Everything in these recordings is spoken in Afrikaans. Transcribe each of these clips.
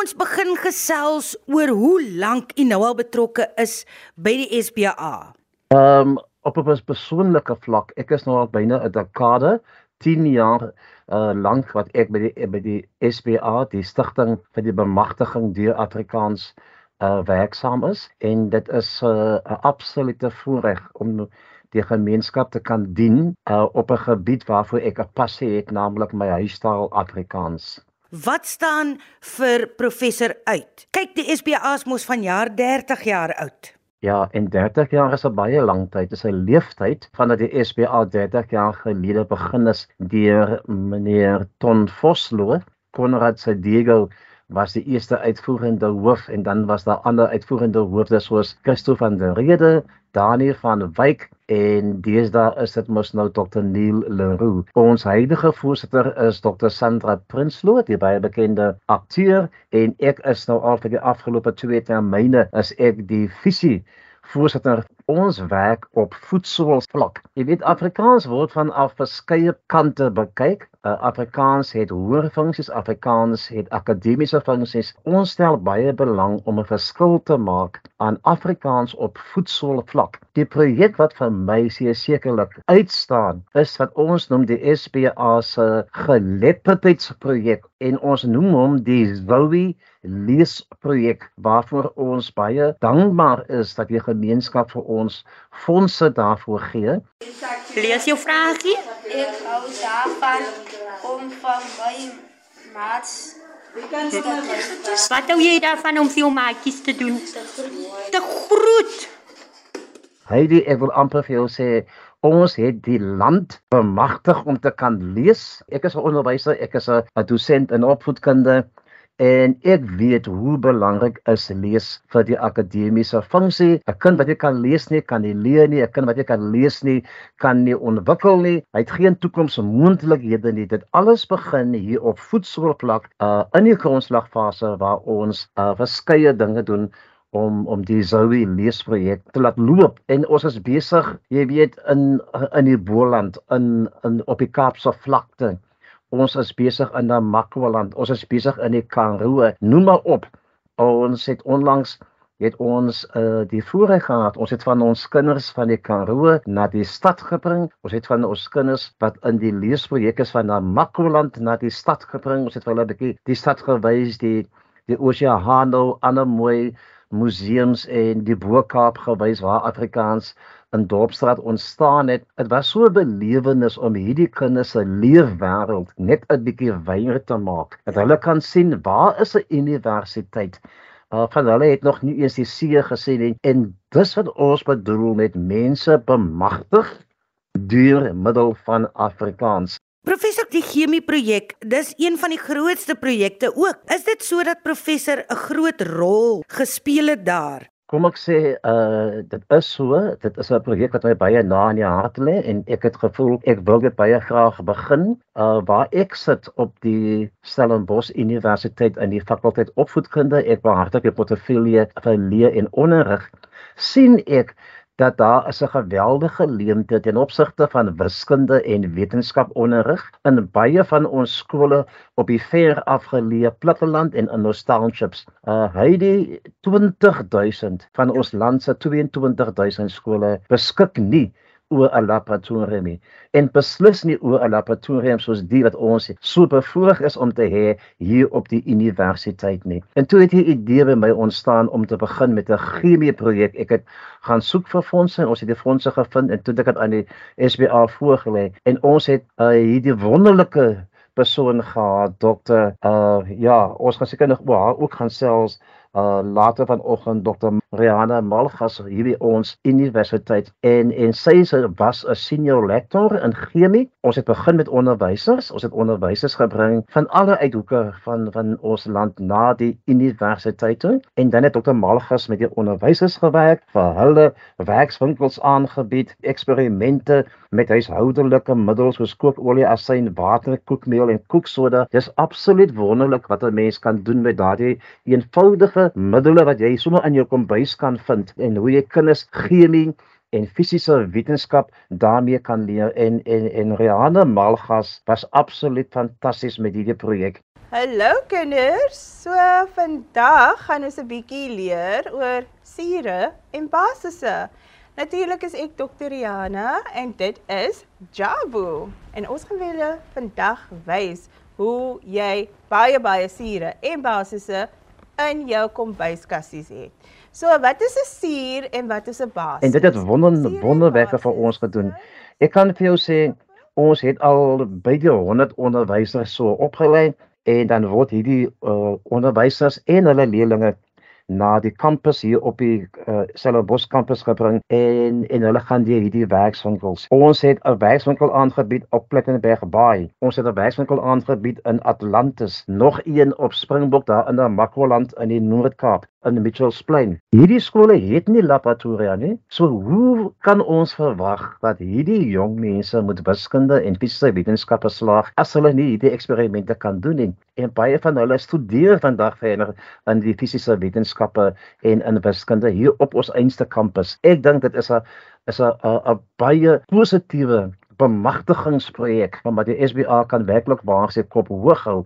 ons begin gesels oor hoe lank u nou al betrokke is by die SBA. Ehm um, op 'n persoonlike vlak, ek is nou al byna 'n dekade, 10 jaar uh lank wat ek by die by die SBA, die stigting vir die bemagtiging deur Afrikaans uh werksaam is en dit is 'n uh, absolute voorreg om die gemeenskap te kan dien uh op 'n gebied waarvoor ek 'n passie het, naamlik my huistaal Afrikaans. Wat staan vir professor uit? Kyk, die SBA is mos vanjaar 30 jaar oud. Ja, en 30 jaar is 'n baie lang tyd. Dit is 'n leeftyd vandat die SBA 30 jaar gelede begin is deur meneer Ton Vosloo, Konrad Sedego was die eerste uitvoerende hoof en dan was daar ander uitvoerende hoofde soos Christo van der Rede, Daniel van Wyk en deesdae is dit mos nou Dr Neil Leroux. Ons huidige voorsitter is Dr Sandra Prinsloo, die baie bekende akteur en ek is nou al vir die afgelope 2 termyne as ek die visie voorsitter ons werk op voedselvlak. Jy weet Afrikaans word van af verskeie kante bekyk. Uh, Afrikaans het hoër funksies, Afrikaans het akademiese funksies. Ons stel baie belang om 'n verskil te maak aan Afrikaans op voedselvlak. Die projek wat vir my sekerlik uitstaan, is wat ons noem die SPA se geletterdheidsprojek en ons noem hom die Zoe leesprojek waarvoor ons baie dankbaar is dat die gemeenskap vir ons fondse daarvoor gee. Lees jou vragie. Ek hou daarvan om van my maats Wat hou jy daarvan om vir jou maatjies te doen? Te groet. Heidi, ek wil amper vir jou sê ons het die land bemagtig om te kan lees. Ek is 'n onderwyser, ek is 'n dosent in opvoedkunde en ek weet hoe belangrik is lees vir die akademiese funksie. 'n Kind wat jy kan lees nie, kan nie leer nie. 'n Kind wat jy kan lees nie, kan nie ontwikkel nie. Hy het geen toekomsmoontlikhede nie. Dit alles begin hier op voedselvlak uh in die grondslagfase waar ons uh verskeie dinge doen om om die Zoe leesprojek te laat loop en ons is besig jy weet in in die Boland in in op die Kaapse vlakte ons is besig in Namakwaland, ons is besig in die Karoo, noem maar op. Ons het onlangs het ons uh, die voorreg gehad. Ons het van ons kinders van die Karoo na die stad gebring. Ons het van ons kinders wat in die leesprojek is van Namakwaland na die stad gebring. Ons het hulle 'n bietjie die stad gewys, die die Oceano, ander mooi museums en die Bo-Kaap gewys waar Afrikaans in Dorpsstraat ontstaan het. Dit was so 'n belewenis om hierdie kinders se leefwêreld net 'n bietjie wyer te maak. Dat hulle kan sien waar is 'n universiteit. Uh, van hulle het nog nie eens die see gesien nie en dis wat ons bedoel met mense bemagtig deur middel van Afrikaans. Professor, die chemie projek, dis een van die grootste projekte ook. Is dit sodat professor 'n groot rol gespeel het daar? kom ek sê uh dit is so dit is 'n projek wat my baie na in die hart lê en ek het gevoel ek wil dit baie graag begin uh waar ek sit op die Stellenbosch Universiteit in die fakulteit opvoedkunde ek behartig die portefeulje vir leer en onderrig sien ek dat daar is 'n geweldige leemte ten opsigte van wiskunde en wetenskaponderrig in baie van ons skole op die ver afgeleë platteland en in ons townships. Uh hy die 20000 van ons land se 22000 skole beskik nie oor nie en beslis nie oor laboratorium soos die wat ons so bevoorreg is om te hê hier op die universiteit nie. En toe het 'n idee by my ontstaan om te begin met 'n chemie projek. Ek het gaan soek vir fondse ons het die fondse gevind en toe het ek dit aan die SBA voorgelê en ons het uh, hierdie wonderlike persoon gehad, dokter uh ja, ons gaan seker nog oor haar ook gaan selfs uh later vanoggend Dr. Rihanna Malgas hier by ons universiteit en en sy was 'n senior lecturer in chemie. Ons het begin met onderwysers. Ons het onderwysers gebring van alle uithoeke van van ons land na die universiteite en dan het Dr. Malgas met die onderwysers gewerk vir hulle werkswinkels aangebied, eksperimente met huishoudelike middels soos kookolie, asyn, water, koekmeel en koeksoda. Dis absoluut wonderlik wat 'n mens kan doen met daardie eenvoudige enige middele wat jy sommer in jou kombuis kan vind en hoe jy kinders chemie en fisiese wetenskap daarmee kan leer en en en Rihanna Malgas was absoluut fantasties met hierdie projek. Hallo kinders. So vandag gaan ons 'n bietjie leer oor sure en basisse. Natuurlik is ek Dr. Riana en dit is Jabu. En ons gaan julle vandag wys hoe jy baie baie sure en basisse in jou kombuiskassies het. So wat is 'n suur en wat is 'n basis? En dit het wonder wonderwerke vir ons gedoen. Ek kan vir jou sê ons het al by die 100 onderwysers so opgelei en dan word hierdie uh, onderwysers en hulle leerders na die kampus hier op die uh, Stellenbosch kampus gebring en en hulle gaan deur hierdie werkswinkels. Ons het 'n werkswinkel aangebied op Plettenberg Bay. Ons het 'n werkswinkel aangebied in Atlantis, nog een op Springbok daar in Makwaland in die Noord-Kaap in Mitchells Plain. Hierdie skole het nie laboratoria nie. So hoe kan ons verwag dat hierdie jong mense moet wiskunde en fisiese wetenskappe slaag as hulle nie hierdie eksperimente kan doen nie? En baie van hulle studeer vandag verder in die fisiese wetenskappe en in wiskunde hier op ons einste kampus. Ek dink dit is 'n is 'n 'n baie positiewe bemagtigingsprojek wat die SBA kan werklik waar sy kop hoog hou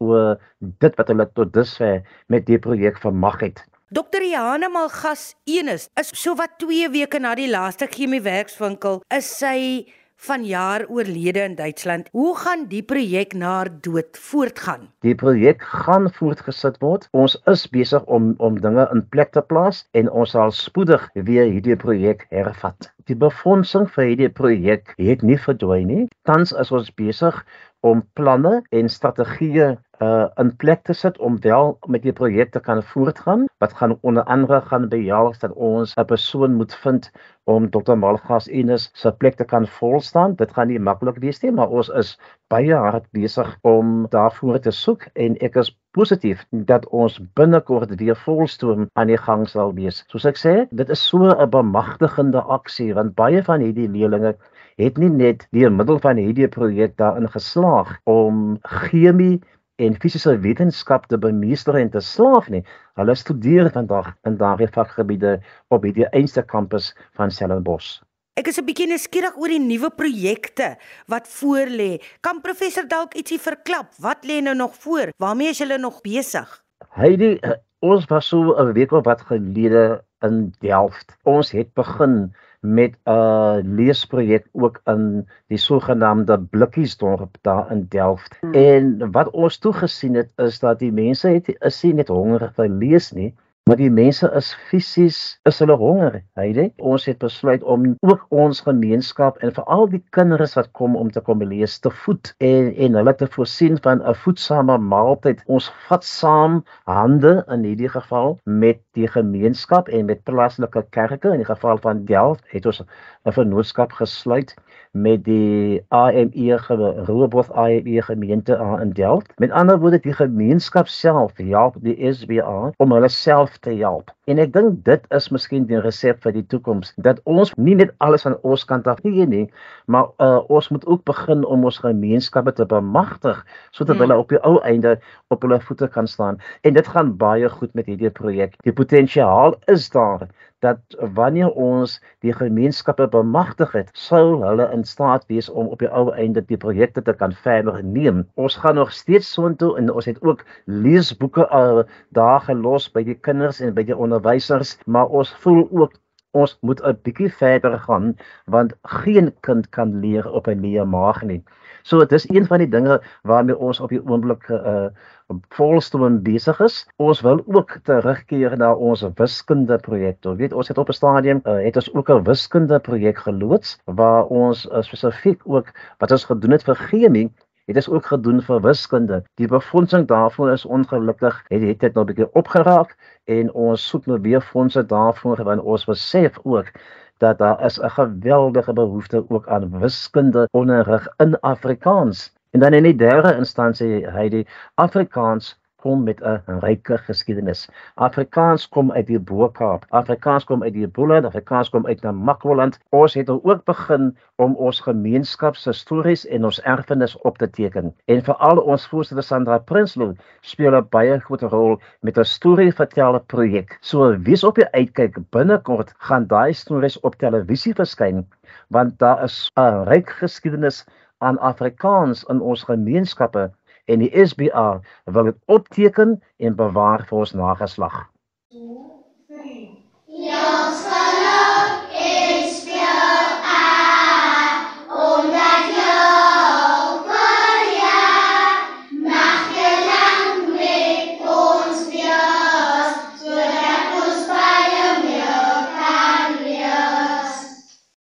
oor dit wat hulle tot dusver met die projek vermag het. Dr. Johanna Malgas Enes is so wat 2 weke na die laaste chemiewerkswinkel is sy vanjaar oorlede in Duitsland. Hoe gaan die projek na haar dood voortgaan? Die projek gaan voortgesit word. Ons is besig om om dinge in plek te plaas en ons sal spoedig weer hierdie projek hervat. Die befondsing vir hierdie projek het nie verdwyn nie. Tans is ons besig om planne en strategieë uh in plek te sit om wel met die projek te kan voortgaan. Wat gaan onder andere gaan behels dat ons 'n persoon moet vind om Dr. Malgas Enes se plek te kan volstaan. Dit gaan nie maklik wees nie, maar ons is baie hard besig om daarvoor te soek en ek is positief dat ons binnekort weer volstroom aan die gang sal wees. Soos ek sê, dit is so 'n bemagtigende aksie want baie van hierdie leerlinge het nie net deur middel van hierdie projek daarin geslaag om chemie en fisiese wetenskap te bemeester en te slaag nie. Hulle studeer vandag in daardie vakgebiede op hierdie einste kampus van Stellenbosch. Ek is 'n bietjie nuuskierig oor die nuwe projekte wat voorlê. Kan professor dalk ietsie verklap? Wat lê nou nog voor? Waarmee is julle nog besig? Heidi, eh, ons was so 'n week of wat gelede in Delft. Ons het begin met 'n leesprojek ook in die sogenaamde Blikkiesdorp daar in Delft. Hmm. En wat ons toe gesien het is dat die mense het is nie net honger vir lees nie, maar die mense is fisies is hulle honger. Heide, ons het besluit om ook ons gemeenskap en veral die kinders wat kom om te kom lees te voed en en hulle te voorsien van 'n voedsame maaltyd. Ons vat saam hande in hierdie geval met die gemeenskap en met plaaslike kerke in die geval van Delft het ons 'n vennootskap gesluit met die AME Rooibos AME gemeente in Delft. Met ander woorde die gemeenskap self help die SBA om hulle self te help. En ek dink dit is miskien die resep vir die toekoms dat ons nie net alles van ons kant af gee nie, maar uh, ons moet ook begin om ons gemeenskappe te bemagtig sodat hmm. hulle op die ou einde op hulle voete kan staan. En dit gaan baie goed met hierdie projek. Die potensiaal is daar dat wanneer ons die gemeenskappe bemagtig het, sou hulle in staat wees om op die ou einde die projekte te kan verder neem. Ons gaan nog steeds soontoe en ons het ook leesboeke uh, daar gelos by die kinders en by die onderwysers, maar ons voel ook ons moet 'n bietjie verder gaan want geen kind kan leer op 'n leë maag nie. So dit is een van die dinge waarmee ons op die oomblik uh volstroom besig is. Ons wil ook terugkeer na ons wiskunde projek. Ons weet ons het op 'n stadium uh, het ons ook 'n wiskunde projek geloods waar ons uh, spesifiek ook wat ons gedoen het vir chemie Dit is ook gedoen vir wiskunde. Die befondsing daarvoor is ongelukkig het dit net nou 'n bietjie opgeraak en ons soek nou weer fondse daarvoor want ons besef ook dat daar is 'n geweldige behoefte ook aan wiskunde onderrig in Afrikaans. En dan in die derde instansie hy die Afrikaans kom met 'n ryke geskiedenis. Afrikaans kom uit die Bo-Kaap. Afrikaans kom uit die Boland, Afrikaans kom uit Namakwaland. Ons het ook begin om ons gemeenskap se stories en ons erfenis op te teken. En veral ons voorsitter Sandra Prinsloo speel 'n baie groot rol met 'n storieverteller projek. So wees op die uitkyk binnekort gaan daai stories op televisie verskyn want daar is 'n ryk geskiedenis aan Afrikaans in ons gemeenskappe en die SBA wil dit opteken en bewaar vir ons nageslag.